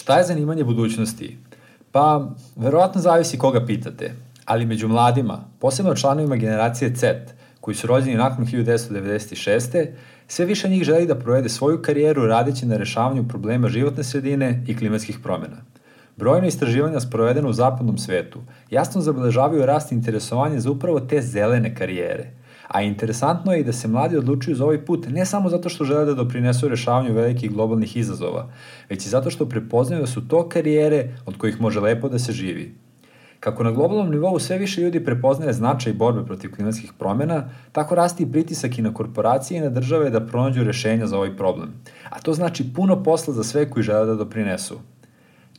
Šta je zanimanje budućnosti? Pa, verovatno zavisi koga pitate, ali među mladima, posebno članovima generacije Z, koji su rođeni nakon 1996. sve više njih želi da provede svoju karijeru radeći na rešavanju problema životne sredine i klimatskih promena. Brojne istraživanja sprovedene u zapadnom svetu jasno zabeležavaju rast interesovanja za upravo te zelene karijere – A interesantno je i da se mladi odlučuju za ovaj put ne samo zato što žele da doprinesu rešavanju velikih globalnih izazova, već i zato što prepoznaju da su to karijere od kojih može lepo da se živi. Kako na globalnom nivou sve više ljudi prepoznaje značaj borbe protiv klimatskih promena, tako rasti i pritisak i na korporacije i na države da pronađu rešenja za ovaj problem. A to znači puno posla za sve koji žele da doprinesu.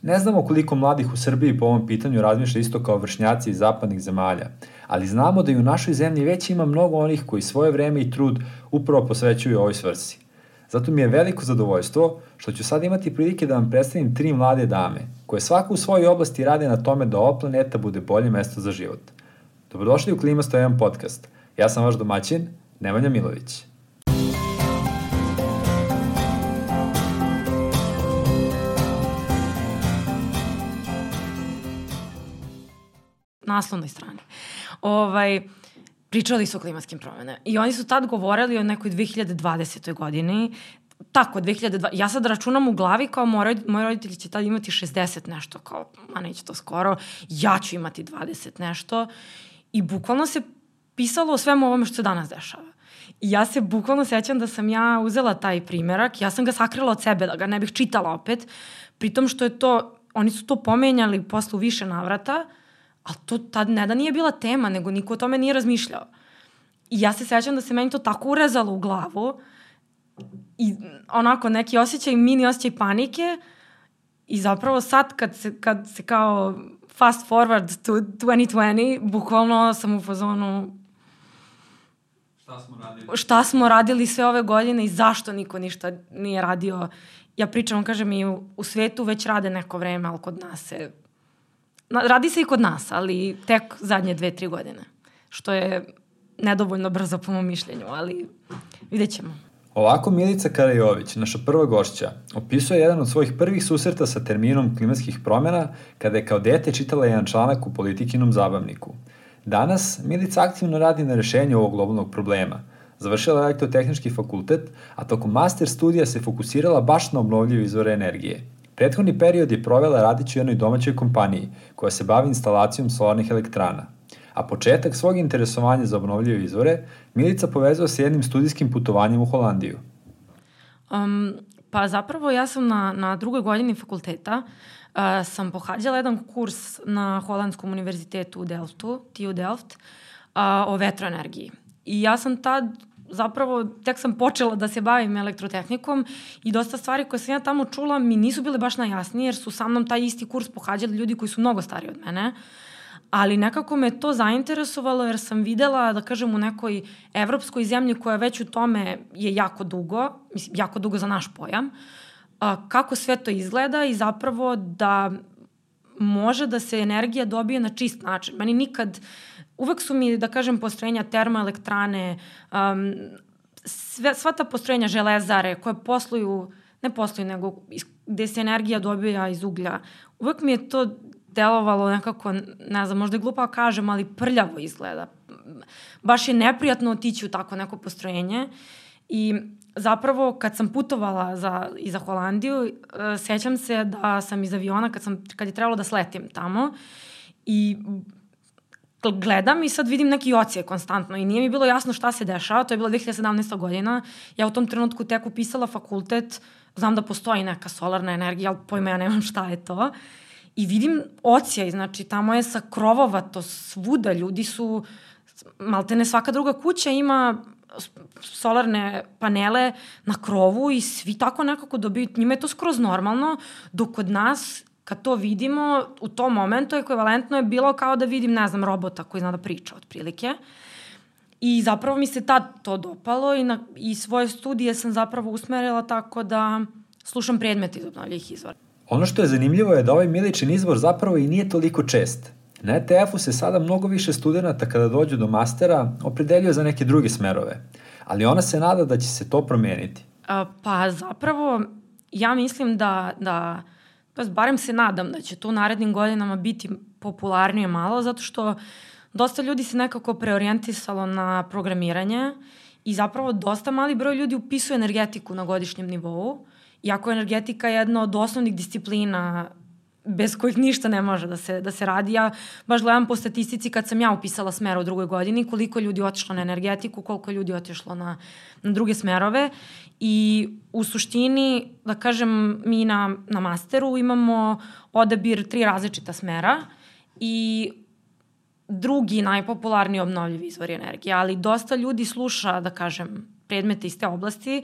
Ne znamo koliko mladih u Srbiji po ovom pitanju razmišlja isto kao vršnjaci iz zapadnih zemalja, ali znamo da i u našoj zemlji već ima mnogo onih koji svoje vreme i trud upravo posvećuju ovoj svrsi. Zato mi je veliko zadovoljstvo što ću sad imati prilike da vam predstavim tri mlade dame, koje svaka u svojoj oblasti rade na tome da ova planeta bude bolje mesto za život. Dobrodošli u Klima 101 podcast. Ja sam vaš domaćin, Nemanja Milović. Naslovnoj strani. Ovaj, pričali su o klimatskim promene. I oni su tad govorili o nekoj 2020. godini, tako, 2020. Ja sad računam u glavi kao moj, moj roditelj će tad imati 60 nešto, kao, ma neće to skoro, ja ću imati 20 nešto. I bukvalno se pisalo o svemu ovome što se danas dešava. I ja se bukvalno sećam da sam ja uzela taj primerak, ja sam ga sakrila od sebe, da ga ne bih čitala opet, pritom što je to, oni su to pomenjali posle više navrata, ali to tad ne da nije bila tema, nego niko o tome nije razmišljao. I ja se sećam da se meni to tako urezalo u glavu i onako neki osjećaj, mini osjećaj panike i zapravo sad kad se, kad se kao fast forward to 2020, bukvalno sam u fazonu šta smo radili, šta smo radili sve ove godine i zašto niko ništa nije radio. Ja pričam, kažem, i u, u svetu već rade neko vreme, ali kod nas se radi se i kod nas, ali tek zadnje dve, tri godine. Što je nedovoljno brzo po mom mišljenju, ali vidjet ćemo. Ovako Milica Karajović, naša prva gošća, opisuje jedan od svojih prvih susreta sa terminom klimatskih promjena kada je kao dete čitala jedan članak u politikinom zabavniku. Danas Milica aktivno radi na rešenju ovog globalnog problema. Završila je elektrotehnički fakultet, a tokom master studija se fokusirala baš na obnovljive izvore energije. Prethodni period je provela radići u jednoj domaćoj kompaniji koja se bavi instalacijom solarnih elektrana. A početak svog interesovanja za obnovljive izvore Milica povezao sa jednim studijskim putovanjem u Holandiju. Um, pa zapravo ja sam na, na drugoj godini fakulteta uh, sam pohađala jedan kurs na Holandskom univerzitetu u Delftu, TU Delft, uh, o vetroenergiji. I ja sam tad zapravo tek sam počela da se bavim elektrotehnikom i dosta stvari koje sam ja tamo čula mi nisu bile baš najjasnije jer su sa mnom taj isti kurs pohađali ljudi koji su mnogo stariji od mene. Ali nekako me to zainteresovalo jer sam videla, da kažem, u nekoj evropskoj zemlji koja već u tome je jako dugo, mislim, jako dugo za naš pojam, kako sve to izgleda i zapravo da može da se energija dobije na čist način. Meni nikad uh, uvek su mi, da kažem, postrojenja termoelektrane, um, sve, sva ta postrojenja železare koje posluju, ne posluju, nego gde se energija dobija iz uglja, uvek mi je to delovalo nekako, ne znam, možda je glupo da kažem, ali prljavo izgleda. Baš je neprijatno otići u tako neko postrojenje i zapravo kad sam putovala za, i za Holandiju, uh, sećam se da sam iz aviona, kad, sam, kad je trebalo da sletim tamo, i gledam i sad vidim neki ocije konstantno i nije mi bilo jasno šta se dešava, to je bila 2017. godina, ja u tom trenutku tek upisala fakultet, znam da postoji neka solarna energija, ali pojma ja nemam šta je to. I vidim ocija, znači tamo je sa krovova to svuda, ljudi su, malte ne svaka druga kuća ima solarne panele na krovu i svi tako nekako dobiju, njima je to skroz normalno, dok kod nas kad to vidimo, u tom momentu ekvivalentno je bilo kao da vidim, ne znam, robota koji zna da priča otprilike. I zapravo mi se tad to dopalo i, na, i svoje studije sam zapravo usmerila tako da slušam predmete iz obnovljivih izvora. Ono što je zanimljivo je da ovaj miličin izvor zapravo i nije toliko čest. Na ETF-u se sada mnogo više studenta kada dođu do mastera opredeljuje za neke druge smerove, ali ona se nada da će se to promeniti. A, pa zapravo ja mislim da, da Pa barem se nadam da će to u narednim godinama biti popularnije malo, zato što dosta ljudi se nekako preorijentisalo na programiranje i zapravo dosta mali broj ljudi upisuje energetiku na godišnjem nivou, iako je energetika jedna od osnovnih disciplina bez kojih ništa ne može da se, da se radi. Ja baš gledam po statistici kad sam ja upisala smer u drugoj godini, koliko ljudi otišlo na energetiku, koliko ljudi otišlo na, na druge smerove. I u suštini, da kažem, mi na, na masteru imamo odabir tri različita smera i drugi najpopularniji obnovljivi izvori energije, ali dosta ljudi sluša, da kažem, predmete iz te oblasti,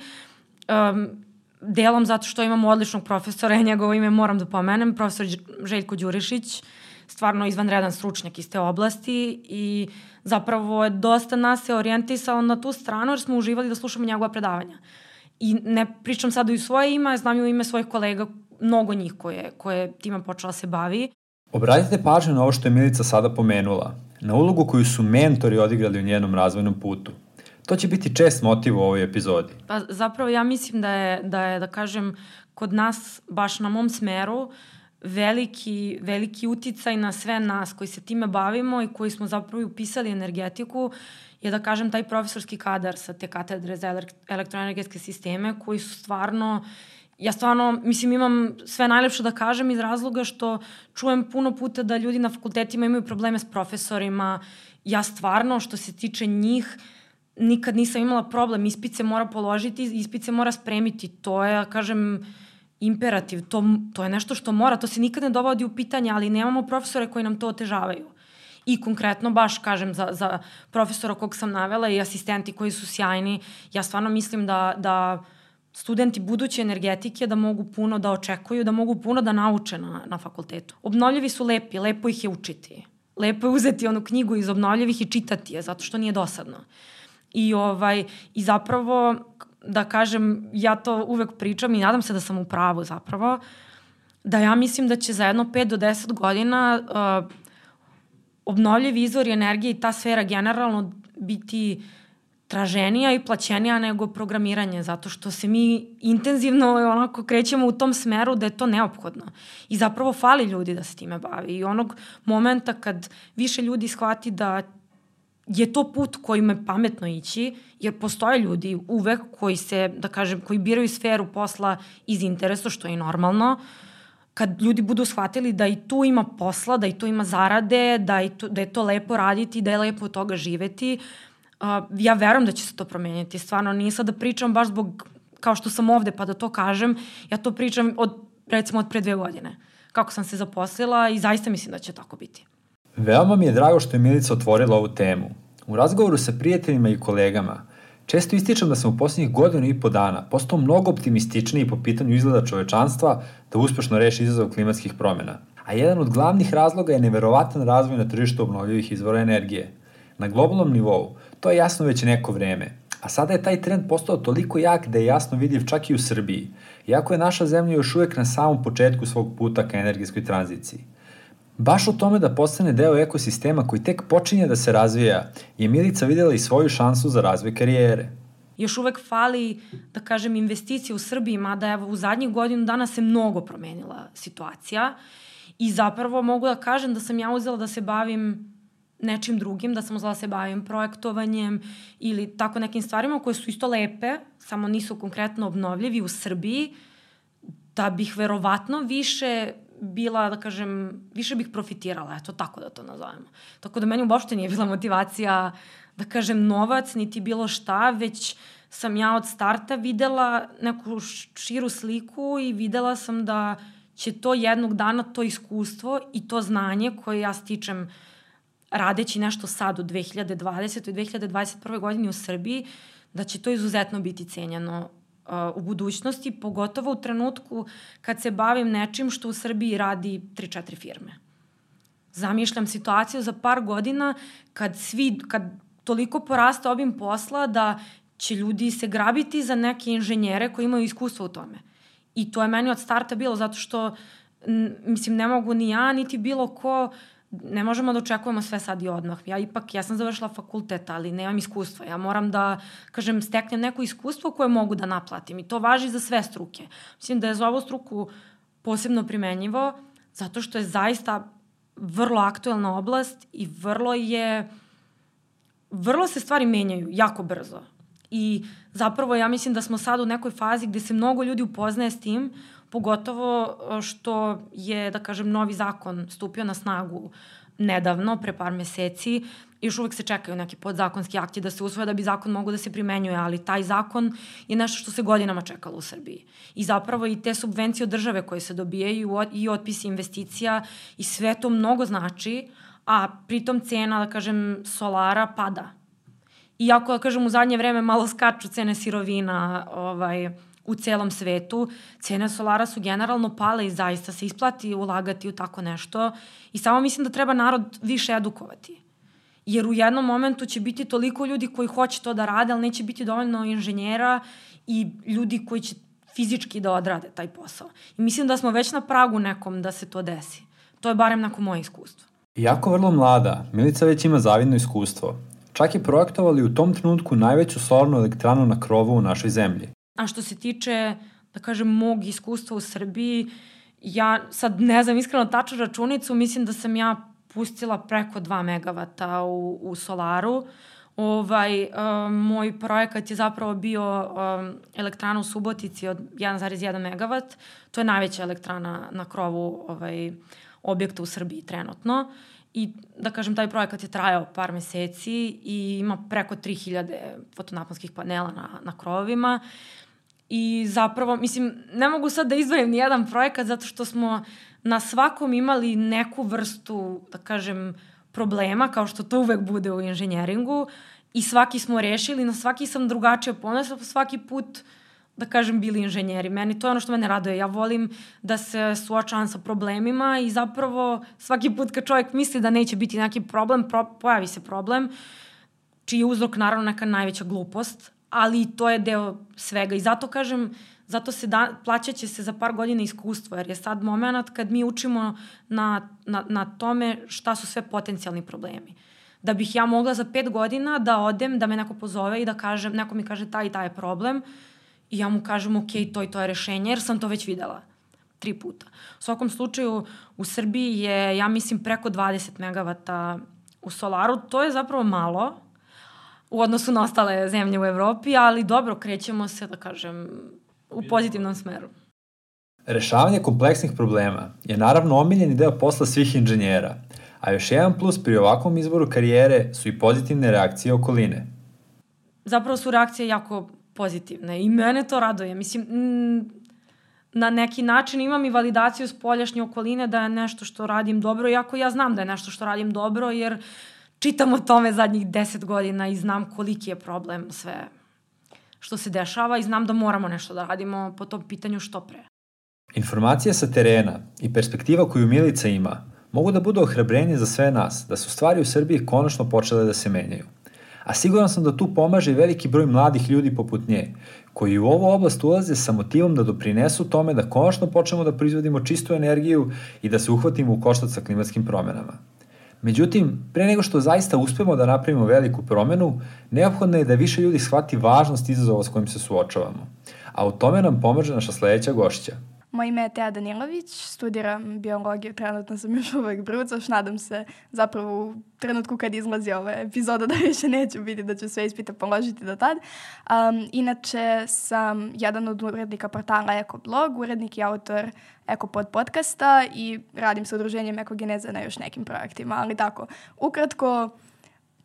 um, delom zato što imamo odličnog profesora, ja njegovo ime moram da pomenem, profesor Željko Đurišić, stvarno izvanredan stručnjak iz te oblasti i zapravo je dosta nas se orijentisao na tu stranu jer smo uživali da slušamo njegova predavanja. I ne pričam sada i svoje ime, znam i u ime svojih kolega, mnogo njih koje, koje time počela se bavi. Obratite pažnju na ovo što je Milica sada pomenula, na ulogu koju su mentori odigrali u njenom razvojnom putu. To će biti čest motiv u ovoj epizodi. Pa zapravo ja mislim da je, da je, da kažem, kod nas, baš na mom smeru, veliki, veliki uticaj na sve nas koji se time bavimo i koji smo zapravo upisali energetiku je da kažem taj profesorski kadar sa te katedre za elektroenergetske sisteme koji su stvarno ja stvarno, mislim, imam sve najlepše da kažem iz razloga što čujem puno puta da ljudi na fakultetima imaju probleme s profesorima. Ja stvarno, što se tiče njih, nikad nisam imala problem. Ispit se mora položiti, ispit se mora spremiti. To je, kažem, imperativ. To, to je nešto što mora. To se nikad ne dovodi u pitanje, ali nemamo profesore koji nam to otežavaju. I konkretno, baš kažem, za, za profesora kog sam navela i asistenti koji su sjajni, ja stvarno mislim da, da studenti buduće energetike da mogu puno da očekuju, da mogu puno da nauče na, na fakultetu. Obnovljivi su lepi, lepo ih je učiti. Lepo je uzeti onu knjigu iz obnovljivih i čitati je, zato što nije dosadno. I, ovaj, I zapravo, da kažem, ja to uvek pričam i nadam se da sam u pravu zapravo, da ja mislim da će za jedno 5 do 10 godina uh, obnovljivi izvori energije i ta sfera generalno biti traženija i plaćenija nego programiranje, zato što se mi intenzivno onako krećemo u tom smeru da je to neophodno. I zapravo fali ljudi da se time bavi. I onog momenta kad više ljudi shvati da je to put kojim je pametno ići, jer postoje ljudi uvek koji se, da kažem, koji biraju sferu posla iz interesa, što je normalno, kad ljudi budu shvatili da i tu ima posla, da i tu ima zarade, da, i tu, da je to lepo raditi, da je lepo od toga živeti, uh, ja verujem da će se to promeniti. Stvarno, nije sad da pričam baš zbog, kao što sam ovde pa da to kažem, ja to pričam od, recimo, od pre dve godine. Kako sam se zaposlila i zaista mislim da će tako biti. Veoma mi je drago što je Milica otvorila ovu temu. U razgovoru sa prijateljima i kolegama često ističem da sam u poslednjih godinu i po dana postao mnogo optimističniji po pitanju izgleda čovečanstva da uspešno reši izazov klimatskih promena. A jedan od glavnih razloga je neverovatan razvoj na tržištu obnovljivih izvora energije. Na globalnom nivou to je jasno već neko vreme, a sada je taj trend postao toliko jak da je jasno vidljiv čak i u Srbiji, iako je naša zemlja još uvek na samom početku svog puta ka energetskoj tranziciji. Baš o tome da postane deo ekosistema koji tek počinje da se razvija, je Milica videla i svoju šansu za razvoj karijere. Još uvek fali, da kažem, investicije u Srbiji, mada evo u zadnjih godinu dana se mnogo promenila situacija i zapravo mogu da kažem da sam ja uzela da se bavim nečim drugim, da sam uzela da se bavim projektovanjem ili tako nekim stvarima koje su isto lepe, samo nisu konkretno obnovljivi u Srbiji, da bih verovatno više bila, da kažem, više bih profitirala, eto tako da to nazovemo. Tako da meni uopšte nije bila motivacija, da kažem, novac, niti bilo šta, već sam ja od starta videla neku širu sliku i videla sam da će to jednog dana, to iskustvo i to znanje koje ja stičem radeći nešto sad u 2020. i 2021. godini u Srbiji, da će to izuzetno biti cenjeno u budućnosti, pogotovo u trenutku kad se bavim nečim što u Srbiji radi 3-4 firme. Zamišljam situaciju za par godina kad svi, kad toliko poraste obim posla da će ljudi se grabiti za neke inženjere koji imaju iskustvo u tome. I to je meni od starta bilo zato što mislim ne mogu ni ja niti bilo ko uh, ne možemo da očekujemo sve sad i odmah. Ja ipak, ja sam završila fakultet, ali nemam iskustva. Ja moram da, kažem, steknem neko iskustvo koje mogu da naplatim i to važi za sve struke. Mislim da je za ovu struku posebno primenjivo zato što je zaista vrlo aktuelna oblast i vrlo je vrlo se stvari menjaju jako brzo. I zapravo ja mislim da smo sad u nekoj fazi gde se mnogo ljudi upoznaje s tim, pogotovo e, što je, da kažem, novi zakon stupio na snagu nedavno, pre par meseci, još uvek se čekaju neki podzakonski akti da se usvoje da bi zakon mogu da se primenjuje, ali taj zakon je nešto što se godinama čekalo u Srbiji. I zapravo i te subvencije od države koje se dobijaju i otpisi investicija i sve to mnogo znači, a pritom cena, da kažem, solara pada. Iako, da kažem, u zadnje vreme malo skaču cene sirovina, ovaj, u celom svetu, cene solara su generalno pale i zaista se isplati ulagati u tako nešto i samo mislim da treba narod više edukovati. Jer u jednom momentu će biti toliko ljudi koji hoće to da rade, ali neće biti dovoljno inženjera i ljudi koji će fizički da odrade taj posao. I mislim da smo već na pragu nekom da se to desi. To je barem nakon moje iskustva. Iako vrlo mlada, Milica već ima zavidno iskustvo. Čak je projektovali u tom trenutku najveću solarnu elektranu na krovu u našoj zemlji. A što se tiče, da kažem, mog iskustva u Srbiji, ja sad ne znam iskreno tačnu računicu, mislim da sam ja pustila preko 2 megavata u, u solaru. Ovaj, um, moj projekat je zapravo bio um, elektrana u Subotici od 1,1 megavat. To je najveća elektrana na krovu ovaj, objekta u Srbiji trenutno. I da kažem, taj projekat je trajao par meseci i ima preko 3000 fotonaponskih panela na, na krovovima. I zapravo, mislim, ne mogu sad da izdvojim ni jedan projekat zato što smo na svakom imali neku vrstu, da kažem, problema, kao što to uvek bude u inženjeringu i svaki smo rešili, na svaki sam drugačije ponesla, svaki put da kažem, bili inženjeri. Meni to je ono što mene raduje. Ja volim da se suočavam sa problemima i zapravo svaki put kad čovjek misli da neće biti neki problem, pro, pojavi se problem, čiji je uzrok naravno neka najveća glupost, ali to je deo svega i zato kažem, zato se da, plaćaće se za par godina iskustvo, jer je sad moment kad mi učimo na, na, na tome šta su sve potencijalni problemi. Da bih ja mogla za pet godina da odem, da me neko pozove i da kažem, neko mi kaže taj i taj je problem i ja mu kažem ok, to i to je rešenje, jer sam to već videla tri puta. U svakom slučaju, u Srbiji je, ja mislim, preko 20 megavata u solaru. To je zapravo malo, u odnosu na ostale zemlje u Evropi, ali dobro, krećemo se, da kažem, u pozitivnom smeru. Rešavanje kompleksnih problema je naravno omiljeni deo posla svih inženjera, a još jedan plus pri ovakvom izboru karijere su i pozitivne reakcije okoline. Zapravo su reakcije jako pozitivne i mene to raduje. Mislim, na neki način imam i validaciju spoljašnje okoline da je nešto što radim dobro, iako ja znam da je nešto što radim dobro, jer uh, čitam o tome zadnjih deset godina i znam koliki je problem sve što se dešava i znam da moramo nešto da radimo po tom pitanju što pre. Informacija sa terena i perspektiva koju Milica ima mogu da budu ohrabrenje za sve nas da su stvari u Srbiji konačno počele da se menjaju. A siguran sam da tu pomaže i veliki broj mladih ljudi poput nje, koji u ovu oblast ulaze sa motivom da doprinesu tome da konačno počnemo da proizvodimo čistu energiju i da se uhvatimo u koštac sa klimatskim promenama. Međutim, pre nego što zaista uspemo da napravimo veliku promenu, neophodno je da više ljudi shvati važnost izazova s kojim se suočavamo. A u tome nam pomaže naša sledeća gošća – Moje ime je Teja Danilović, studiram biologiju, trenutno sam još uvek brucaš, nadam se zapravo u trenutku kad izlazi ova epizoda da više neću biti, da ću sve ispite položiti do tad. Um, inače sam jedan od urednika portala Ekoblog, urednik i autor Ekopod podcasta i radim sa udruženjem Ekogeneza na još nekim projektima, ali tako, ukratko,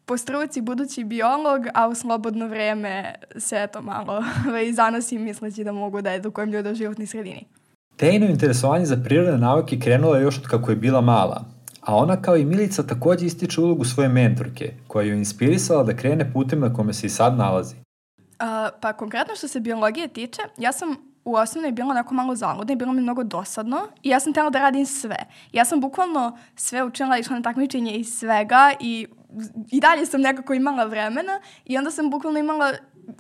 po struci budući biolog, a u slobodno vreme se eto malo zanosim misleći da mogu da edukujem ljude u životnoj sredini. Tejno interesovanje za prirodne nauke krenulo je još od kako je bila mala, a ona kao i Milica takođe ističe ulogu svoje mentorke, koja ju inspirisala da krene putem na kome se i sad nalazi. Uh, pa konkretno što se biologije tiče, ja sam u osnovnoj bila onako malo zaludna i bilo mi mnogo dosadno i ja sam htjela da radim sve. Ja sam bukvalno sve učila, išla na takmičenje i svega i, i dalje sam nekako imala vremena i onda sam bukvalno imala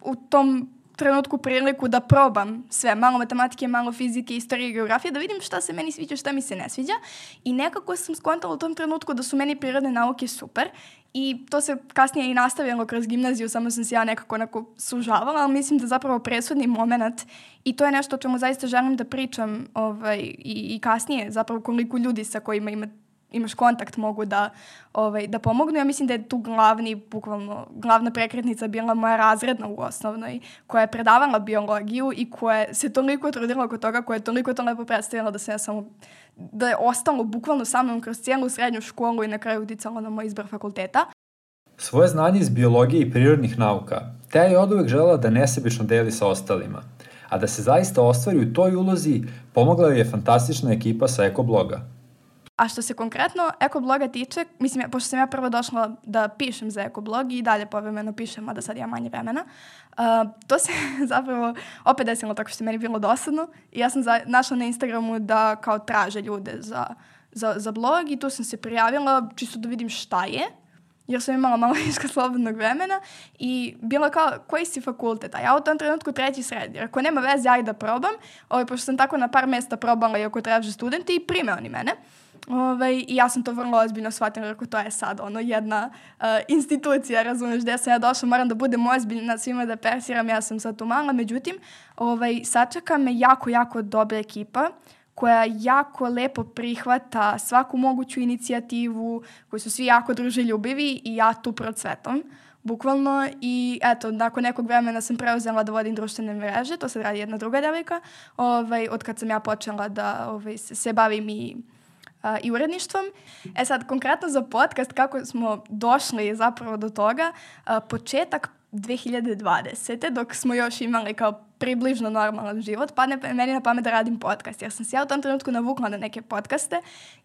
u tom trenutku priliku da probam sve, malo matematike, malo fizike, istorije, geografije, da vidim šta se meni sviđa, šta mi se ne sviđa. I nekako sam skontala u tom trenutku da su meni prirodne nauke super i to se kasnije i nastavilo kroz gimnaziju, samo sam se ja nekako onako sužavala, ali mislim da zapravo presudni moment i to je nešto o čemu zaista želim da pričam ovaj, i, i kasnije, zapravo koliko ljudi sa kojima ima imaš kontakt mogu da, ovaj, da pomognu. Ja mislim da je tu glavni, bukvalno, glavna prekretnica bila moja razredna u osnovnoj, koja je predavala biologiju i koja se toliko trudila oko toga, koja je toliko to lepo predstavila da se ja samo da je ostalo bukvalno sa mnom kroz cijelu srednju školu i na kraju uticalo na moj izbor fakulteta. Svoje znanje iz biologije i prirodnih nauka Teja je od uvek žela da nesebično deli sa ostalima, a da se zaista ostvari u toj ulozi pomogla je fantastična ekipa sa ekobloga – A što se konkretno ekobloga tiče, mislim, pošto sam ja prvo došla da pišem za ekoblog i dalje povremeno pišem, a da sad imam manje vremena, uh, to se zapravo opet desilo tako što je meni bilo dosadno i ja sam za, našla na Instagramu da kao traže ljude za, za, za blog i tu sam se prijavila čisto da vidim šta je, jer sam imala malo viška slobodnog vremena i bila kao, koji si fakultet? A ja u tom trenutku treći sred, jer ako nema veze, ajde da probam, ovaj, pošto sam tako na par mesta probala i ako traže studente i prime oni mene. Ovaj, I ja sam to vrlo ozbiljno shvatila, rekao, to je sad ono jedna uh, institucija, razumeš, gde sam ja došla, moram da budem ozbiljna svima da persiram, ja sam sad tu mala, međutim, ovaj, sačeka me jako, jako dobra ekipa koja jako lepo prihvata svaku moguću inicijativu, koji su svi jako druželjubivi i ja tu procvetom bukvalno i eto, nakon nekog vremena sam preuzela da vodim društvene mreže, to sad radi jedna druga devojka, ovaj, od kad sam ja počela da ovaj, se, se bavim i uh, i uredništvom. E sad, konkretno za podcast, kako smo došli zapravo do toga, uh, početak 2020. dok smo još imali kao približno normalan život, padne meni na pamet da radim podcast. Jer sam se ja u tom trenutku navukla na neke podcaste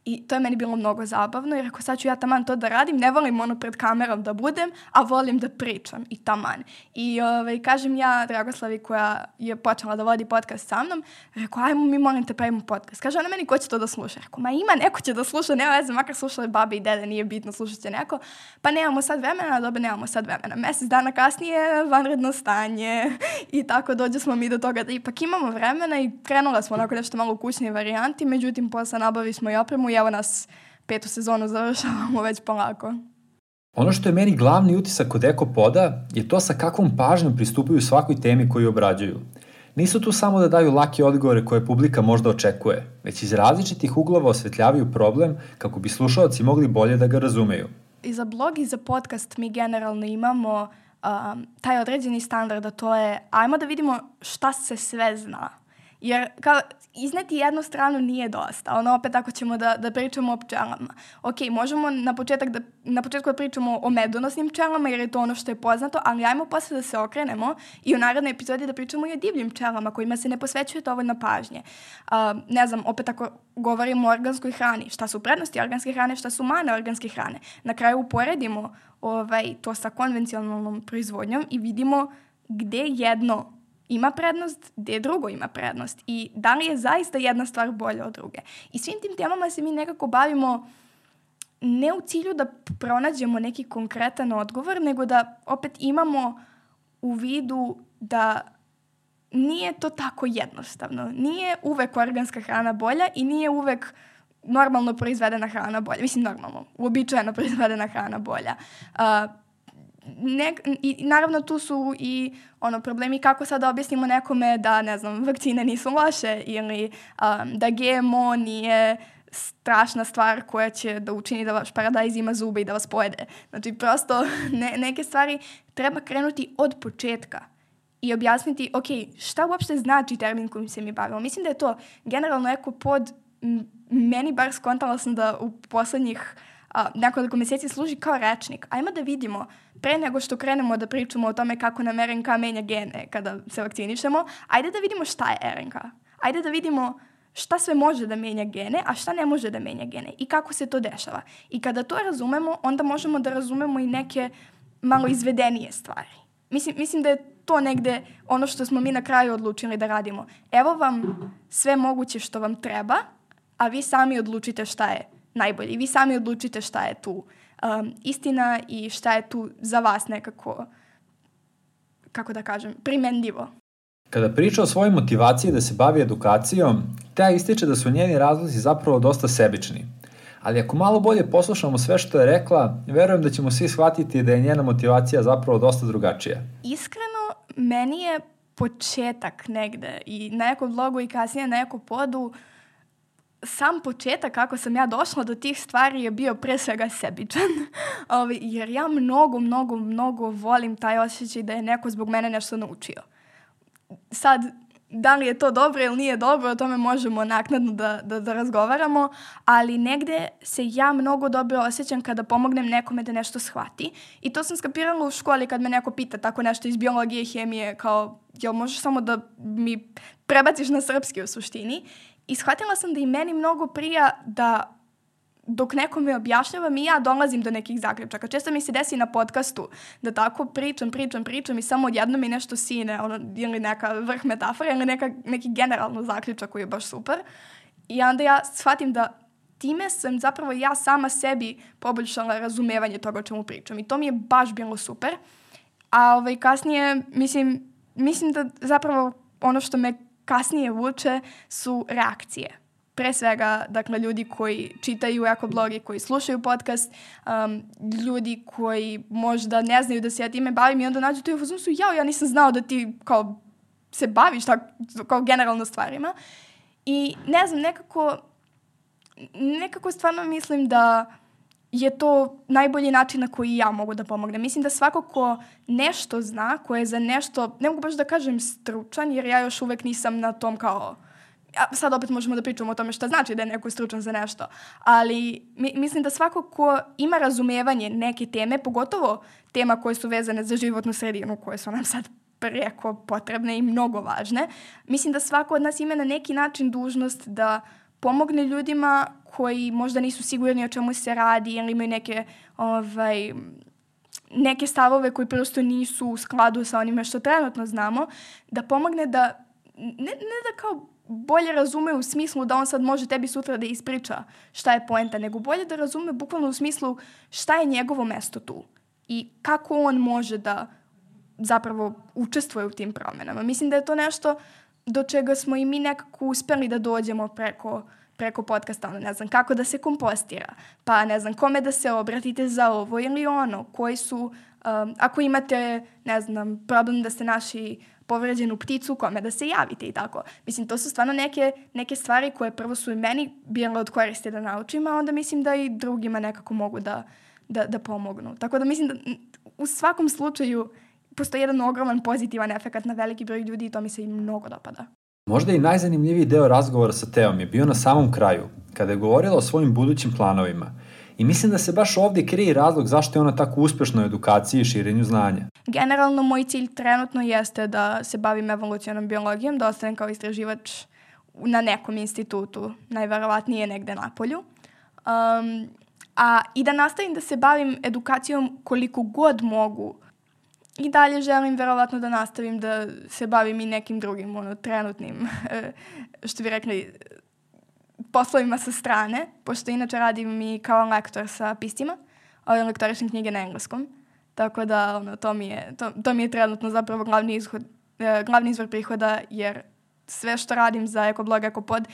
i to je meni bilo mnogo zabavno. Jer ako sad ću ja taman to da radim, ne volim ono pred kamerom da budem, a volim da pričam i taman. I ovaj, kažem ja Dragoslavi koja je počela da vodi podcast sa mnom, rekao, ajmo mi molim te pravimo podcast. Kaže ona meni, ko će to da sluša? Rekao, ma ima, neko će da sluša, nema veze, makar slušale babe i dede, nije bitno, slušat će neko. Pa nemamo sad vremena, dobro, nemamo sad vremena. Mesec dana kasnije, vanredno stanje i tako dođe smo mi do toga da ipak imamo vremena i krenula smo onako nešto malo u kućnoj varijanti, međutim posle nabavi smo i opremu evo nas petu sezonu završavamo već polako. Ono što je meni glavni utisak kod Ekopoda je to sa kakvom pažnjom pristupaju svakoj temi koju obrađuju. Nisu tu samo da daju lake odgovore koje publika možda očekuje, već iz različitih uglova osvetljavaju problem kako bi slušalci mogli bolje da ga razumeju. I za blog i za podcast mi generalno imamo um, taj određeni standard, a to je ajmo da vidimo šta se sve zna. Jer kao, izneti jednu stranu nije dosta. Ono, opet ako ćemo da, da pričamo o pčelama. Ok, možemo na, početak da, na početku da pričamo o medonosnim pčelama, jer je to ono što je poznato, ali ajmo posle da se okrenemo i u narednoj epizodi da pričamo i o divljim pčelama kojima se ne posvećuje dovoljno pažnje. Uh, ne znam, opet ako govorimo o organskoj hrani, šta su prednosti organske hrane, šta su mane organske hrane. Na kraju uporedimo ovaj, to sa konvencionalnom proizvodnjom i vidimo gde jedno ima prednost, gde drugo ima prednost i da li je zaista jedna stvar bolja od druge. I svim tim temama se mi nekako bavimo ne u cilju da pronađemo neki konkretan odgovor, nego da opet imamo u vidu da nije to tako jednostavno. Nije uvek organska hrana bolja i nije uvek normalno proizvedena hrana bolja. Mislim, normalno, uobičajeno proizvedena hrana bolja. Uh, ne, i naravno tu su i ono problemi kako sad da objasnimo nekome da ne znam vakcine nisu loše ili um, da GMO nije strašna stvar koja će da učini da vaš paradajz ima zube i da vas pojede. Znači prosto ne, neke stvari treba krenuti od početka i objasniti, ok, šta uopšte znači termin kojim se mi bavimo. Mislim da je to generalno eko pod, meni bar skontala sam da u poslednjih a, nekoliko meseci služi kao rečnik. Ajmo da vidimo pre nego što krenemo da pričamo o tome kako nam RNK menja gene kada se vakcinišemo, ajde da vidimo šta je RNK. Ajde da vidimo šta sve može da menja gene, a šta ne može da menja gene i kako se to dešava. I kada to razumemo, onda možemo da razumemo i neke malo izvedenije stvari. Mislim, mislim da je to negde ono što smo mi na kraju odlučili da radimo. Evo vam sve moguće što vam treba, a vi sami odlučite šta je najbolje. I vi sami odlučite šta je tu um, istina i šta je tu za vas nekako, kako da kažem, primenljivo. Kada priča o svojoj motivaciji da se bavi edukacijom, Teja ističe da su njeni razlozi zapravo dosta sebični. Ali ako malo bolje poslušamo sve što je rekla, verujem da ćemo svi shvatiti da je njena motivacija zapravo dosta drugačija. Iskreno, meni je početak negde i na nekom vlogu i kasnije na nekom podu sam početak kako sam ja došla do tih stvari je bio pre svega sebičan. Jer ja mnogo, mnogo, mnogo volim taj osjećaj da je neko zbog mene nešto naučio. Sad, da li je to dobro ili nije dobro, o tome možemo naknadno da, da, da razgovaramo, ali negde se ja mnogo dobro osjećam kada pomognem nekome da nešto shvati. I to sam skapirala u školi kad me neko pita tako nešto iz biologije, hemije, kao, jel možeš samo da mi prebaciš na srpski u suštini? I shvatila sam da i meni mnogo prija da dok neko me objašnjava i ja dolazim do nekih zaključaka. Često mi se desi na podcastu da tako pričam, pričam, pričam i samo odjedno mi nešto sine, ono, ili neka vrh metafora ili neka, neki generalno zaključak koji je baš super. I onda ja shvatim da time sam zapravo ja sama sebi poboljšala razumevanje toga o čemu pričam. I to mi je baš bilo super. A ovaj, kasnije, mislim, mislim da zapravo ono što me kasnije vuče su reakcije pre svega, dakle, ljudi koji čitaju ekoblogi, koji slušaju podcast, um, ljudi koji možda ne znaju da se ja time bavim i onda nađu to i u su, jao, ja nisam znao da ti kao se baviš tako, kao generalno stvarima. I ne znam, nekako, nekako stvarno mislim da je to najbolji način na koji ja mogu da pomognem. Mislim da svako ko nešto zna, ko je za nešto, ne mogu baš da kažem stručan, jer ja još uvek nisam na tom kao a sad opet možemo da pričamo o tome šta znači da je neko stručan za nešto, ali mi, mislim da svako ko ima razumevanje neke teme, pogotovo tema koje su vezane za životnu sredinu, koje su nam sad preko potrebne i mnogo važne, mislim da svako od nas ima na neki način dužnost da pomogne ljudima koji možda nisu sigurni o čemu se radi ili imaju neke ovaj, neke stavove koji prosto nisu u skladu sa onime što trenutno znamo, da pomogne da ne, ne da kao bolje razume u smislu da on sad može tebi sutra da ispriča šta je poenta, nego bolje da razume bukvalno u smislu šta je njegovo mesto tu i kako on može da zapravo učestvuje u tim promenama. Mislim da je to nešto do čega smo i mi nekako uspeli da dođemo preko preko podcasta, ono, ne znam, kako da se kompostira, pa ne znam, kome da se obratite za ovo ili ono, koji su, um, ako imate, ne znam, problem da ste naši povređenu pticu kome da se javite i tako. Mislim, to su stvarno neke, neke stvari koje prvo su i meni bile od koriste da naučim, a onda mislim da i drugima nekako mogu da, da, da pomognu. Tako da mislim da u svakom slučaju postoji jedan ogroman pozitivan efekt na veliki broj ljudi i to mi se i mnogo dopada. Možda i najzanimljiviji deo razgovora sa Teom je bio na samom kraju, kada je govorila o svojim budućim planovima – I mislim da se baš ovde krije razlog zašto je ona tako uspešna u edukaciji i širenju znanja. Generalno, moj cilj trenutno jeste da se bavim evolucionom biologijom, da ostanem kao istraživač na nekom institutu, najverovatnije negde na polju. Um, a i da nastavim da se bavim edukacijom koliko god mogu. I dalje želim verovatno da nastavim da se bavim i nekim drugim ono, trenutnim, što bi rekli, poslovima sa strane, pošto inače radim i kao lektor sa pistima, ali lektorišem knjige na engleskom. Tako da ono, to, mi je, to, to mi je trenutno zapravo glavni, izhod, eh, glavni izvor prihoda, jer sve što radim za Ekoblog, Ekopod,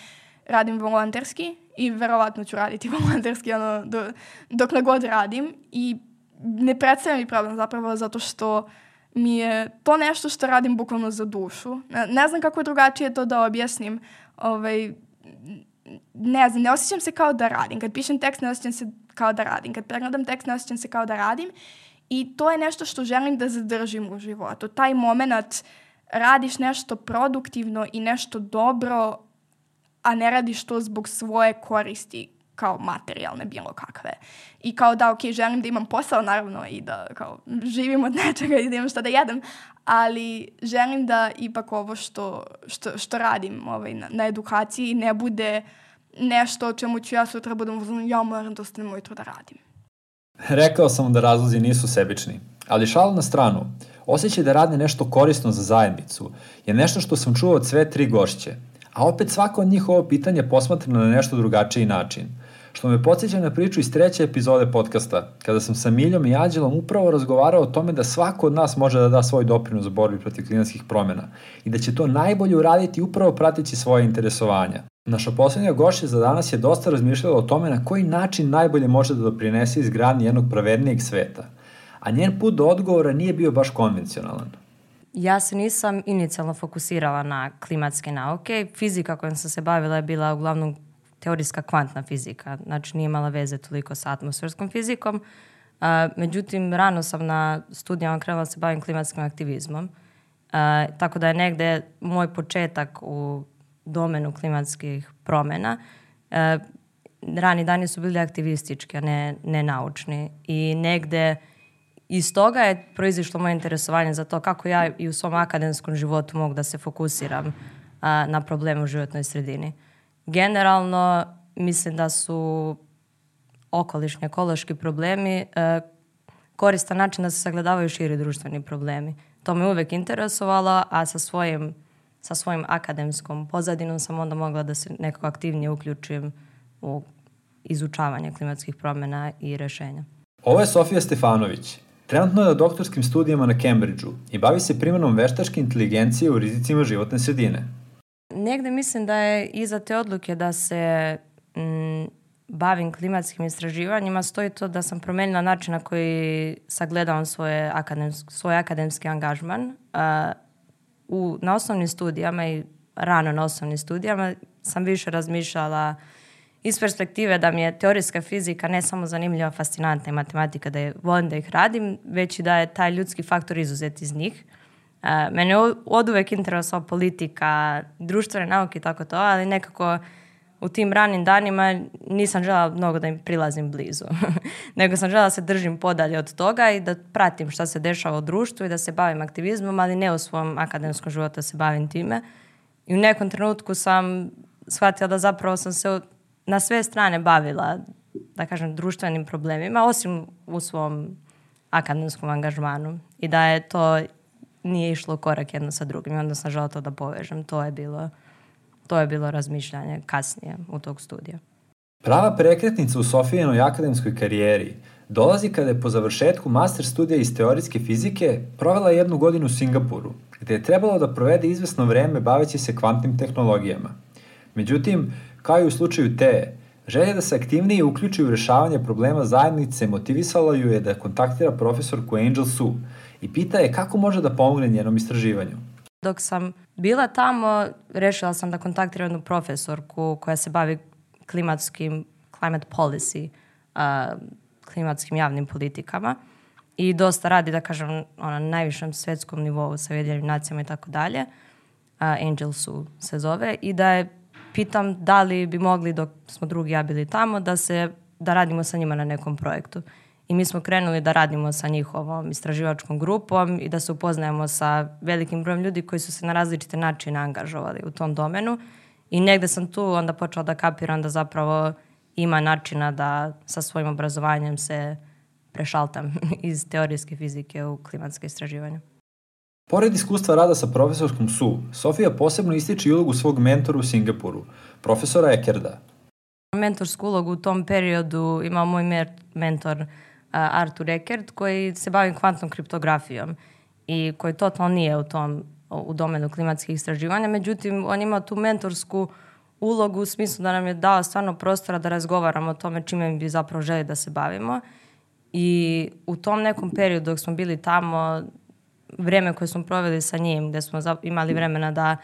radim volonterski i verovatno ću raditi volonterski ono, do, dokle god radim i ne predstavlja mi problem zapravo zato što mi je to nešto što radim bukvalno za dušu. Ne, ne znam kako drugačije to da objasnim. Ovaj, ne znam, ne osjećam se kao da radim. Kad pišem tekst, ne osjećam se kao da radim. Kad pregledam tekst, ne osjećam se kao da radim. I to je nešto što želim da zadržim u životu. Taj moment radiš nešto produktivno i nešto dobro, a ne radiš to zbog svoje koristi kao materijalne bilo kakve. I kao da, ok, želim da imam posao naravno i da kao živim od nečega i da imam šta da jedem, ali želim da ipak ovo što, što, što radim ovaj, na, na edukaciji ne bude nešto o čemu ću ja sutra budem uzman, ja moram da ostanem ujutro da radim. Rekao sam da razlozi nisu sebični, ali šal na stranu, osjećaj da radi nešto korisno za zajednicu je nešto što sam čuo od sve tri gošće, a opet svako od njih ovo pitanje posmatra na nešto drugačiji način – što me podsjeća na priču iz treće epizode podcasta, kada sam sa Miljom i Anđelom upravo razgovarao o tome da svako od nas može da da svoj doprinos borbi protiv klimatskih promjena i da će to najbolje uraditi upravo prateći svoje interesovanja. Naša poslednja gošća za danas je dosta razmišljala o tome na koji način najbolje može da doprinese izgradnji jednog pravednijeg sveta, a njen put do odgovora nije bio baš konvencionalan. Ja se nisam inicijalno fokusirala na klimatske nauke. Fizika kojom sam se bavila je bila uglavnom teorijska kvantna fizika, znači nije imala veze toliko sa atmosferskom fizikom. Uh, međutim, rano sam na studijama krenula da se bavim klimatskim aktivizmom. Uh, tako da je negde moj početak u domenu klimatskih promena. Uh, rani dani su bili aktivistički, a ne, ne naučni. I negde iz toga je proizišlo moje interesovanje za to kako ja i u svom akademskom životu mogu da se fokusiram na probleme u životnoj sredini. Generalno, mislim da su okolišni ekološki problemi a, koristan način da se sagledavaju širi društveni problemi. To me uvek interesovalo, a sa svojim, sa svojim akademskom pozadinom sam onda mogla da se nekako aktivnije uključim u izučavanje klimatskih promjena i rešenja. Ovo je Sofija Stefanović, Trenutno je na doktorskim studijama na Cambridgeu i bavi se primjenom veštačke inteligencije u rizicima životne sredine. Negde mislim da je iza te odluke da se m, bavim klimatskim istraživanjima stoji to da sam promenila način na koji sagledavam svoje akademsk, svoj akademski angažman. A, u, na osnovnim studijama i rano na osnovnim studijama sam više razmišljala iz perspektive da mi je teorijska fizika ne samo zanimljiva, fascinantna i matematika, da je, volim da ih radim, već i da je taj ljudski faktor izuzet iz njih. Uh, mene od uvek interesovao politika, društvene nauke i tako to, ali nekako u tim ranim danima nisam žela mnogo da im prilazim blizu. Nego sam žela da se držim podalje od toga i da pratim šta se dešava u društvu i da se bavim aktivizmom, ali ne u svom akademskom životu da se bavim time. I u nekom trenutku sam shvatila da zapravo sam se na sve strane bavila, da kažem, društvenim problemima, osim u svom akademskom angažmanu. I da je to nije išlo korak jedno sa drugim. I onda sam žela to da povežem. To je bilo, to je bilo razmišljanje kasnije u tog studija. Prava prekretnica u Sofijenoj akademskoj karijeri dolazi kada je po završetku master studija iz teorijske fizike provela jednu godinu u Singapuru, gde je trebalo da provede izvesno vreme baveći se kvantnim tehnologijama. Međutim, Kao i u slučaju te, želja da se aktivnije uključi u rešavanje problema zajednice motivisala ju je da kontaktira profesorku Angel Su i pita je kako može da pomogne njenom istraživanju. Dok sam bila tamo, rešila sam da kontaktiram jednu profesorku koja se bavi klimatskim, climate policy, uh, klimatskim javnim politikama i dosta radi, da kažem, na najvišem svetskom nivou sa Ujedinjenim nacijama i tako dalje. Angel Su se zove i da je pitam da li bi mogli dok smo drugi ja bili tamo da se da radimo sa njima na nekom projektu. I mi smo krenuli da radimo sa njihovom istraživačkom grupom i da se upoznajemo sa velikim brojem ljudi koji su se na različite načine angažovali u tom domenu. I negde sam tu onda počela da kapiram da zapravo ima načina da sa svojim obrazovanjem se prešaltam iz teorijske fizike u klimatske istraživanja. Pored iskustva rada sa profesorskom Su, Sofija posebno ističe i ulogu svog mentora u Singapuru, profesora Ekerda. Mentorsku ulogu u tom periodu imao moj mentor Artur Ekerd koji se bavi kvantnom kriptografijom i koji totalno nije u tom u domenu klimatskih istraživanja, međutim on ima tu mentorsku ulogu u smislu da nam je dao stvarno prostora da razgovaramo o tome čime bi zapravo želi da se bavimo. I u tom nekom periodu dok smo bili tamo, vreme koje smo proveli sa njim, gde smo imali vremena da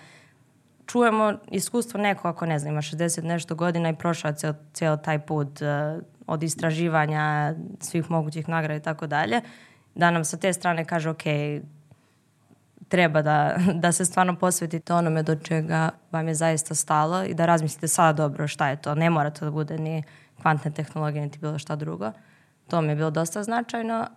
čujemo iskustvo neko ako ne znam, ima 60 nešto godina i prošao cijel, cijel taj put uh, od istraživanja svih mogućih nagrada i tako dalje, da nam sa te strane kaže ok, treba da, da se stvarno posvetite onome do čega vam je zaista stalo i da razmislite sada dobro šta je to. Ne mora to da bude ni kvantne tehnologije, niti bilo šta drugo. To mi je bilo dosta značajno,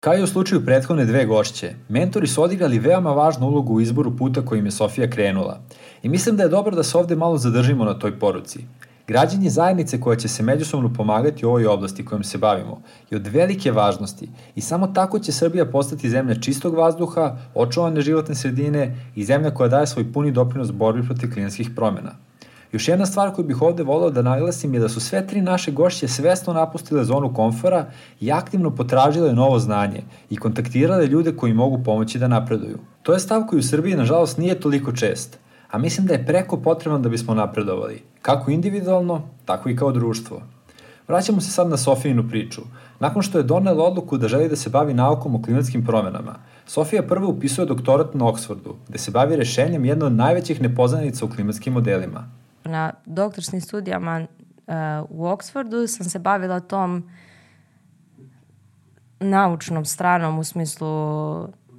Kao i u slučaju prethodne dve gošće, mentori su odigrali veoma važnu ulogu u izboru puta kojim je Sofija krenula. I mislim da je dobro da se ovde malo zadržimo na toj poruci. Građanje zajednice koja će se međusobno pomagati u ovoj oblasti kojom se bavimo je od velike važnosti i samo tako će Srbija postati zemlja čistog vazduha, očuvane životne sredine i zemlja koja daje svoj puni doprinos borbi protiv klijenskih promjena. Još jedna stvar koju bih ovde volao da naglasim je da su sve tri naše gošće svesno napustile zonu komfora i aktivno potražile novo znanje i kontaktirale ljude koji mogu pomoći da napreduju. To je stav koji u Srbiji nažalost nije toliko čest, a mislim da je preko potrebno da bismo napredovali, kako individualno, tako i kao društvo. Vraćamo se sad na Sofijinu priču. Nakon što je donela odluku da želi da se bavi naukom o klimatskim promenama, Sofija prvo upisuje doktorat na Oksfordu, gde se bavi rešenjem jedne od najvećih nepoznanica u klimatskim modelima. Na doktorskim studijama uh, u Oksfordu sam se bavila tom naučnom stranom u smislu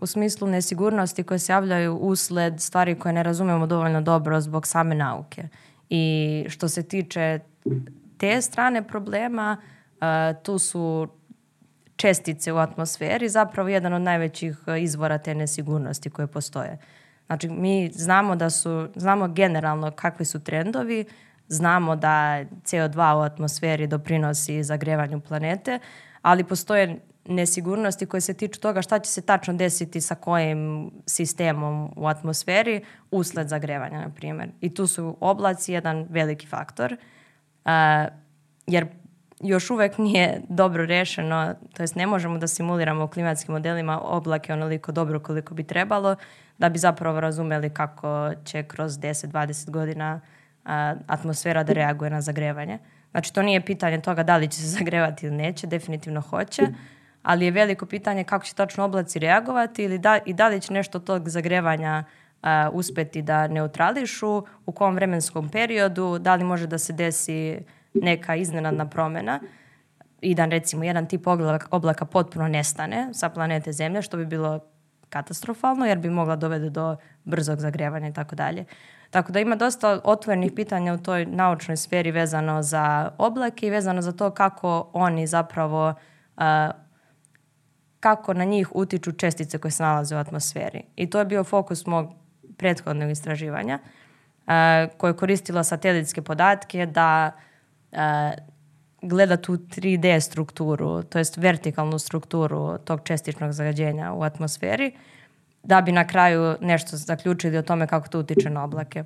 u smislu nesigurnosti koje se javljaju usled stvari koje ne razumemo dovoljno dobro zbog same nauke. I što se tiče te strane problema, uh, tu su čestice u atmosferi zapravo jedan od najvećih uh, izvora te nesigurnosti koje postoje. Znači, mi znamo da su, znamo generalno kakvi su trendovi, znamo da CO2 u atmosferi doprinosi zagrevanju planete, ali postoje nesigurnosti koje se tiču toga šta će se tačno desiti sa kojim sistemom u atmosferi usled zagrevanja, na primjer. I tu su oblaci jedan veliki faktor, uh, jer još uvek nije dobro rešeno, to jest ne možemo da simuliramo u klimatskim modelima oblake onoliko dobro koliko bi trebalo, da bi zapravo razumeli kako će kroz 10-20 godina a, atmosfera da reaguje na zagrevanje. Znači, to nije pitanje toga da li će se zagrevati ili neće, definitivno hoće, ali je veliko pitanje kako će tačno oblaci reagovati ili da, i da li će nešto tog zagrevanja a, uspeti da neutrališu, u kom vremenskom periodu, da li može da se desi neka iznenadna promena i da recimo jedan tip oblaka, oblaka potpuno nestane sa planete Zemlje, što bi bilo katastrofalno jer bi mogla dovede do brzog zagrevanja i tako dalje. Tako da ima dosta otvorenih pitanja u toj naučnoj sferi vezano za oblake i vezano za to kako oni zapravo uh, kako na njih utiču čestice koje se nalaze u atmosferi. I to je bio fokus mog prethodnog istraživanja uh, koje je koristilo satelitske podatke da uh, gleda tu 3D strukturu, to jest vertikalnu strukturu tog čestičnog zagađenja u atmosferi, da bi na kraju nešto zaključili o tome kako to utiče na oblake.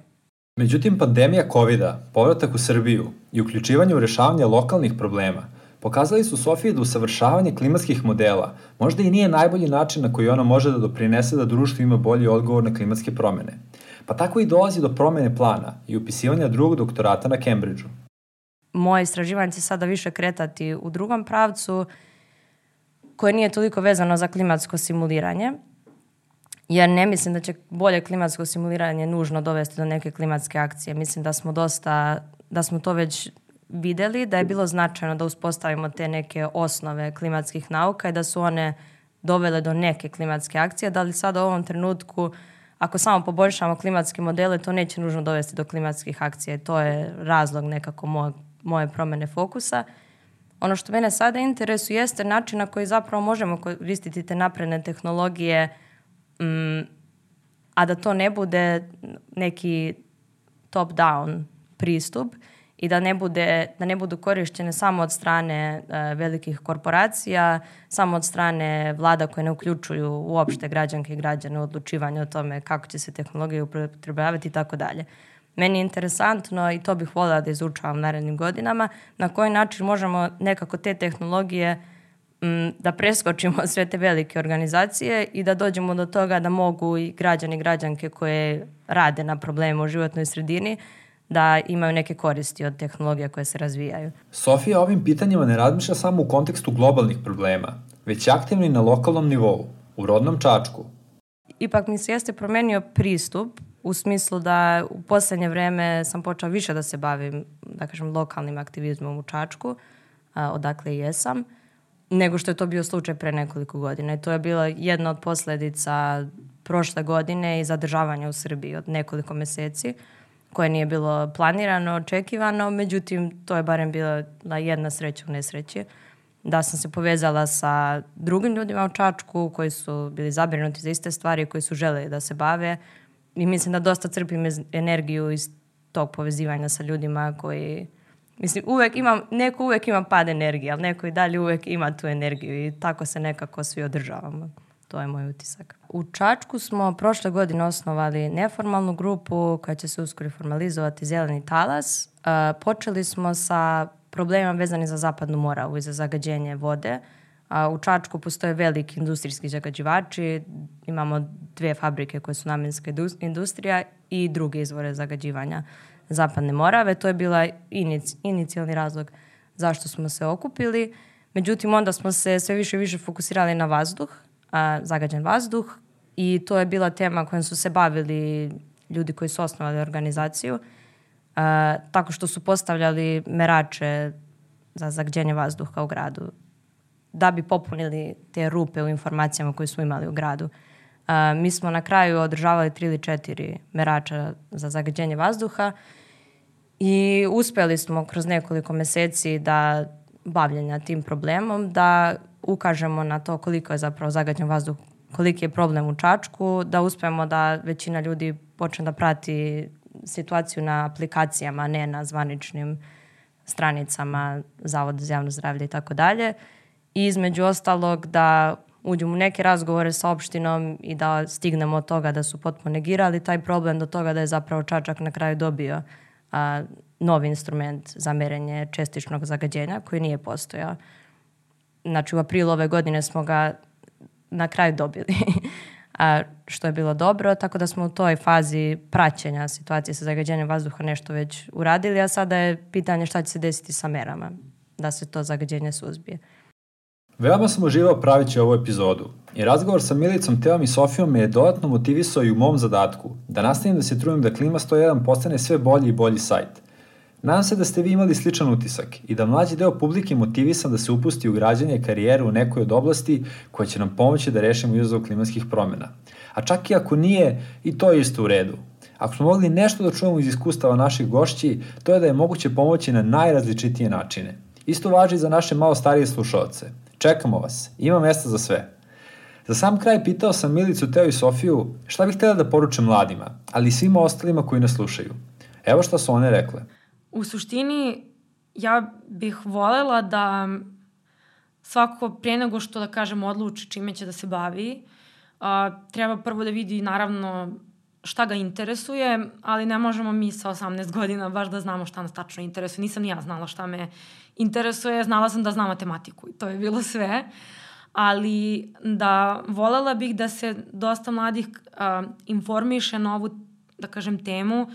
Međutim, pandemija covid povratak u Srbiju i uključivanje u rešavanje lokalnih problema pokazali su Sofiji da usavršavanje klimatskih modela možda i nije najbolji način na koji ona može da doprinese da društvo ima bolji odgovor na klimatske promene. Pa tako i dolazi do promene plana i upisivanja drugog doktorata na Cambridgeu moje istraživanje će sada više kretati u drugom pravcu koje nije toliko vezano za klimatsko simuliranje, jer ne mislim da će bolje klimatsko simuliranje nužno dovesti do neke klimatske akcije. Mislim da smo dosta, da smo to već videli, da je bilo značajno da uspostavimo te neke osnove klimatskih nauka i da su one dovele do neke klimatske akcije, da li sada u ovom trenutku ako samo poboljšamo klimatske modele, to neće nužno dovesti do klimatskih akcija to je razlog nekako mog moje promene fokusa. Ono što mene sada interesuje jeste način na koji zapravo možemo koristiti te napredne tehnologije, mm, a da to ne bude neki top-down pristup i da ne, bude, da ne budu korišćene samo od strane uh, velikih korporacija, samo od strane vlada koje ne uključuju uopšte građanke i građane u odlučivanju o tome kako će se tehnologije upotrebljavati i tako dalje. Meni je interesantno i to bih voljela da izučavam narednim godinama, na koji način možemo nekako te tehnologije m, da preskočimo sve te velike organizacije i da dođemo do toga da mogu i građani i građanke koje rade na problemu u životnoj sredini da imaju neke koristi od tehnologija koje se razvijaju. Sofija ovim pitanjima ne razmišlja samo u kontekstu globalnih problema, već aktivno i na lokalnom nivou, u rodnom Čačku. Ipak mi se jeste promenio pristup u smislu da u poslednje vreme sam počela više da se bavim, da kažem, lokalnim aktivizmom u Čačku, a, odakle i jesam, nego što je to bio slučaj pre nekoliko godina. I to je bila jedna od posledica prošle godine i zadržavanja u Srbiji od nekoliko meseci, koje nije bilo planirano, očekivano, međutim, to je barem bila jedna sreća u nesreći. Da sam se povezala sa drugim ljudima u Čačku koji su bili zabrinuti za iste stvari, koji su želeli da se bave, i mislim da dosta crpim energiju iz tog povezivanja sa ljudima koji Mislim, uvek imam, neko uvek ima pad energije, ali neko i dalje uvek ima tu energiju i tako se nekako svi održavamo. To je moj utisak. U Čačku smo prošle godine osnovali neformalnu grupu koja će se uskoro formalizovati Zeleni talas. Uh, počeli smo sa problemima vezani za zapadnu moravu i za zagađenje vode. U Čačku postoje veliki industrijski zagađivači, imamo dve fabrike koje su namenska industrija i druge izvore zagađivanja zapadne morave. To je bila inici, inicijalni razlog zašto smo se okupili. Međutim, onda smo se sve više i više fokusirali na vazduh, a, zagađen vazduh i to je bila tema kojom su se bavili ljudi koji su osnovali organizaciju a, tako što su postavljali merače za zagađenje vazduha u gradu da bi popunili te rupe u informacijama koje smo imali u gradu. A, mi smo na kraju održavali tri ili četiri merača za zagađenje vazduha i uspeli smo kroz nekoliko meseci da bavljenja tim problemom, da ukažemo na to koliko je zapravo zagađen vazduh, koliki je problem u Čačku, da uspemo da većina ljudi počne da prati situaciju na aplikacijama, ne na zvaničnim stranicama Zavoda za javno zdravlje i tako dalje. I između ostalog da uđemo u neke razgovore sa opštinom i da stignemo od toga da su potpuno negirali taj problem do toga da je zapravo Čačak na kraju dobio a, novi instrument za merenje čestičnog zagađenja koji nije postojao. Znači u aprilu ove godine smo ga na kraju dobili. a, što je bilo dobro, tako da smo u toj fazi praćenja situacije sa zagađenjem vazduha nešto već uradili, a sada je pitanje šta će se desiti sa merama da se to zagađenje suzbije. Veoma sam uživao pravići ovu epizodu i razgovor sa Milicom, Teom i Sofijom me je dodatno motivisao i u mom zadatku da nastavim da se trudim da Klima 101 postane sve bolji i bolji sajt. Nadam se da ste vi imali sličan utisak i da mlađi deo publike motivisan da se upusti u građanje karijere u nekoj od oblasti koja će nam pomoći da rešimo izazov klimatskih promjena. A čak i ako nije, i to je isto u redu. Ako smo mogli nešto da čujemo iz iskustava naših gošći, to je da je moguće pomoći na najrazličitije načine. Isto važi za naše malo starije slušalce. Čekamo vas, ima mesta za sve. Za sam kraj pitao sam Milicu, Teo i Sofiju šta bih htjela da poručem mladima, ali i svima ostalima koji nas slušaju. Evo šta su one rekle. U suštini, ja bih volela da svako pre nego što da kažem odluči čime će da se bavi, a, treba prvo da vidi naravno šta ga interesuje, ali ne možemo mi sa 18 godina baš da znamo šta nas tačno interesuje. Nisam ni ja znala šta me interesuje, znala sam da znam matematiku i to je bilo sve. Ali da volela bih da se dosta mladih a, informiše na ovu, da kažem, temu,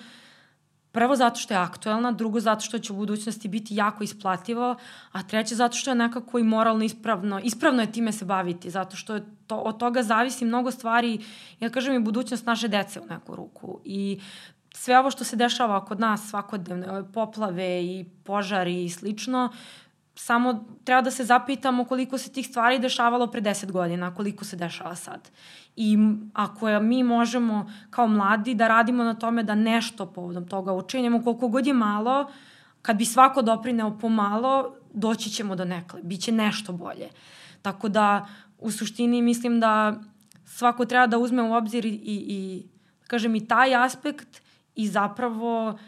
Prvo zato što je aktuelna, drugo zato što će u budućnosti biti jako isplativo, a treće zato što je nekako i moralno ispravno. Ispravno je time se baviti, zato što je to, od toga zavisi mnogo stvari, ja kažem i budućnost naše dece u neku ruku. I sve ovo što se dešava kod nas svakodnevno, ove poplave i požari i slično, samo treba da se zapitamo koliko se tih stvari dešavalo pre 10 godina, koliko se dešava sad. I ako mi možemo kao mladi da radimo na tome da nešto povodom toga učinimo, koliko god je malo, kad bi svako doprineo pomalo, doći ćemo do nekle, bit će nešto bolje. Tako da, u suštini mislim da svako treba da uzme u obzir i, i, i kažem, i taj aspekt i zapravo uh,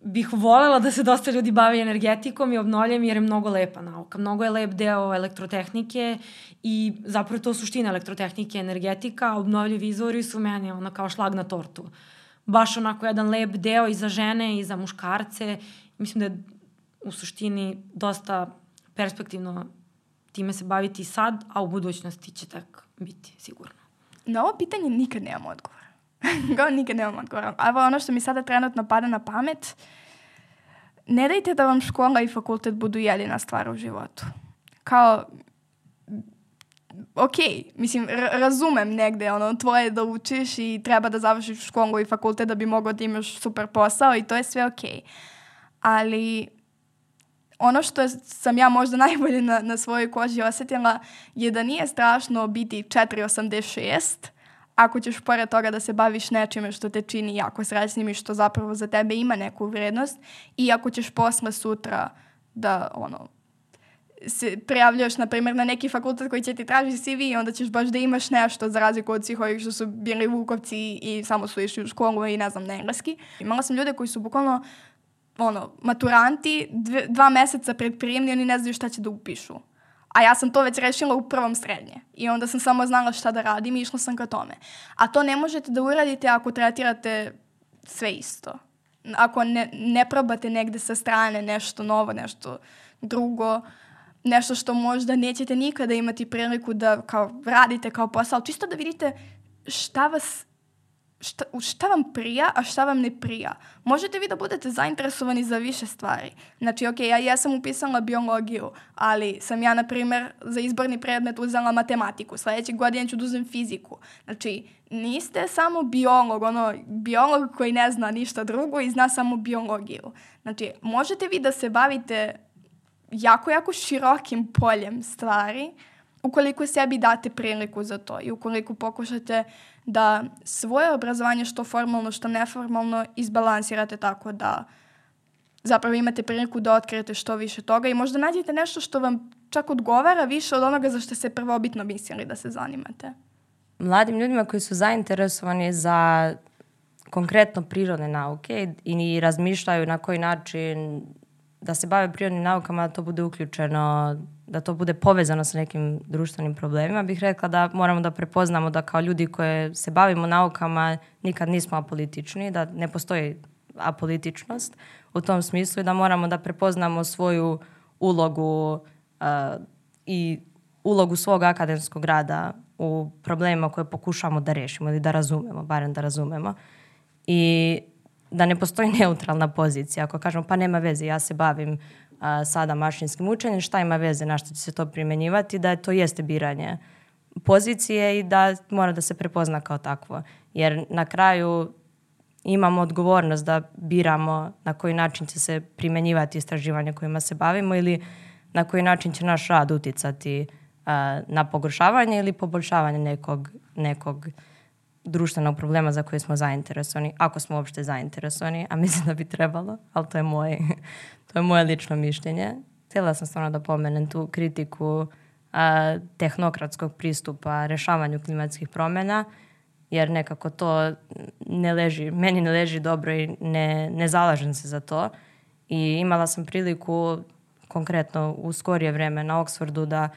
bih volela da se dosta ljudi bavi energetikom i obnovljem jer je mnogo lepa nauka. Mnogo je lep deo elektrotehnike i zapravo to suština elektrotehnike, energetika, obnovljivi izvori su meni ono kao šlag na tortu. Baš onako jedan lep deo i za žene i za muškarce. Mislim da je u suštini dosta perspektivno time se baviti sad, a u budućnosti će tak biti sigurno. Na ovo pitanje nikad nemam odgovor. Kao nikad nemam odgovor. Evo ono što mi sada trenutno pada na pamet, ne dajte da vam škola i fakultet budu jedina stvar u životu. Kao, ok, mislim, razumem negde, ono, tvoje da učiš i treba da završiš školu i fakultet da bi mogao da imaš super posao i to je sve ok. Ali ono što sam ja možda najbolje na, na svojoj koži osetila je da nije strašno biti 486, ako ćeš pored toga da se baviš nečime što te čini jako srećnim i što zapravo za tebe ima neku vrednost i ako ćeš posle sutra da ono, se prijavljaš, na primjer, na neki fakultet koji će ti traži CV i onda ćeš baš da imaš nešto za razliku od svih ovih što su bili vukovci i samo su išli u školu i ne znam, na engleski. Imala sam ljude koji su bukvalno ono, maturanti, dve, dva meseca pred prijemni, oni ne znaju šta će da upišu A ja sam to već rešila u prvom srednje. I onda sam samo znala šta da radim i išla sam ka tome. A to ne možete da uradite ako tretirate sve isto. Ako ne, ne probate negde sa strane nešto novo, nešto drugo, nešto što možda nećete nikada imati priliku da kao radite kao posao, čisto da vidite šta vas šta, šta vam prija, a šta vam ne prija. Možete vi da budete zainteresovani za više stvari. Znači, ok, ja, ja sam upisala biologiju, ali sam ja, na primer, za izborni predmet uzela matematiku. Sledeće godine ću da uzem fiziku. Znači, niste samo biolog, ono, biolog koji ne zna ništa drugo i zna samo biologiju. Znači, možete vi da se bavite jako, jako širokim poljem stvari, ukoliko sebi date priliku za to i ukoliko pokušate da svoje obrazovanje što formalno, što neformalno izbalansirate tako da zapravo imate priliku da otkrijete što više toga i možda nađete nešto što vam čak odgovara više od onoga za što ste prvobitno mislili da se zanimate. Mladim ljudima koji su zainteresovani za konkretno prirodne nauke i razmišljaju na koji način da se bave prirodnim naukama, da to bude uključeno, da to bude povezano sa nekim društvenim problemima, bih rekla da moramo da prepoznamo da kao ljudi koje se bavimo naukama nikad nismo apolitični, da ne postoji apolitičnost u tom smislu i da moramo da prepoznamo svoju ulogu uh, i ulogu svog akademskog rada u problemima koje pokušamo da rešimo ili da razumemo, barem da razumemo. I da ne postoji neutralna pozicija. Ako kažemo pa nema veze, ja se bavim a, sada mašinskim učenjem, šta ima veze, na što će se to primenjivati, da to jeste biranje pozicije i da mora da se prepozna kao takvo. Jer na kraju imamo odgovornost da biramo na koji način će se primenjivati istraživanje kojima se bavimo ili na koji način će naš rad uticati a, na pogoršavanje ili poboljšavanje nekog, nekog društvenog problema za koje smo zainteresovani, ako smo uopšte zainteresovani, a mislim da bi trebalo, ali to je moje, to je moje lično mišljenje. Htjela sam stvarno da pomenem tu kritiku a, tehnokratskog pristupa rešavanju klimatskih promjena, jer nekako to ne leži, meni ne leži dobro i ne, ne zalažem se za to. I imala sam priliku konkretno u skorije vreme na Oxfordu da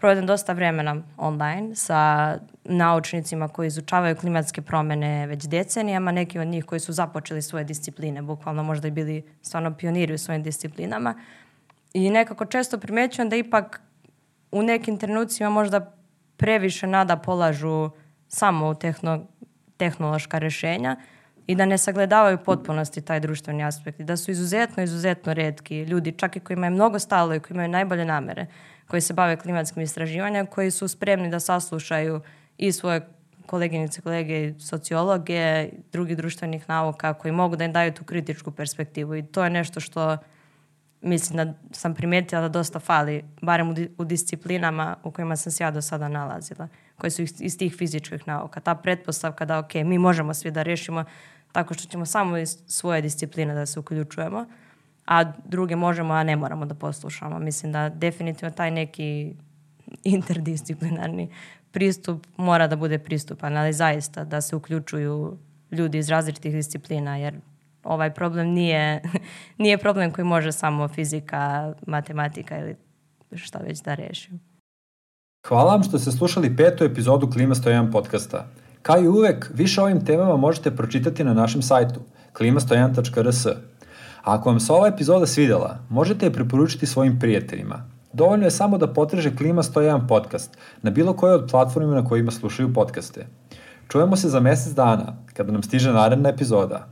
provedem dosta vremena online sa naučnicima koji izučavaju klimatske promene već decenijama, neki od njih koji su započeli svoje discipline, bukvalno možda i bili stvarno pioniri u svojim disciplinama. I nekako često primećujem da ipak u nekim trenucima možda previše nada polažu samo u tehno, tehnološka rešenja i da ne sagledavaju potpunosti taj društveni aspekt i da su izuzetno, izuzetno redki ljudi, čak i koji imaju mnogo stalo i koji imaju najbolje namere, koji se bave klimatskim istraživanjem, koji su spremni da saslušaju i svoje koleginice, kolege, sociologe, drugih društvenih nauka koji mogu da im daju tu kritičku perspektivu i to je nešto što mislim da sam primetila da dosta fali, barem u, u disciplinama u kojima sam se ja do sada nalazila, koje su iz tih fizičkih nauka. Ta pretpostavka da, ok, mi možemo svi da rešimo tako što ćemo samo iz svoje discipline da se uključujemo, a druge možemo, a ne moramo da poslušamo. Mislim da definitivno taj neki interdisciplinarni pristup mora da bude pristupan, ali zaista da se uključuju ljudi iz različitih disciplina, jer ovaj problem nije, nije problem koji može samo fizika, matematika ili šta već da reši. Hvala vam što ste slušali petu epizodu Klima 101 podcasta. Kao i uvek, više o ovim temama možete pročitati na našem sajtu klima101.rs. Ako vam se ova epizoda svidela, možete je preporučiti svojim prijateljima. Dovoljno je samo da potraže Klima 101 podcast na bilo kojoj od platformima na kojima slušaju podcaste. Čujemo se za mesec dana, kada nam stiže naredna epizoda.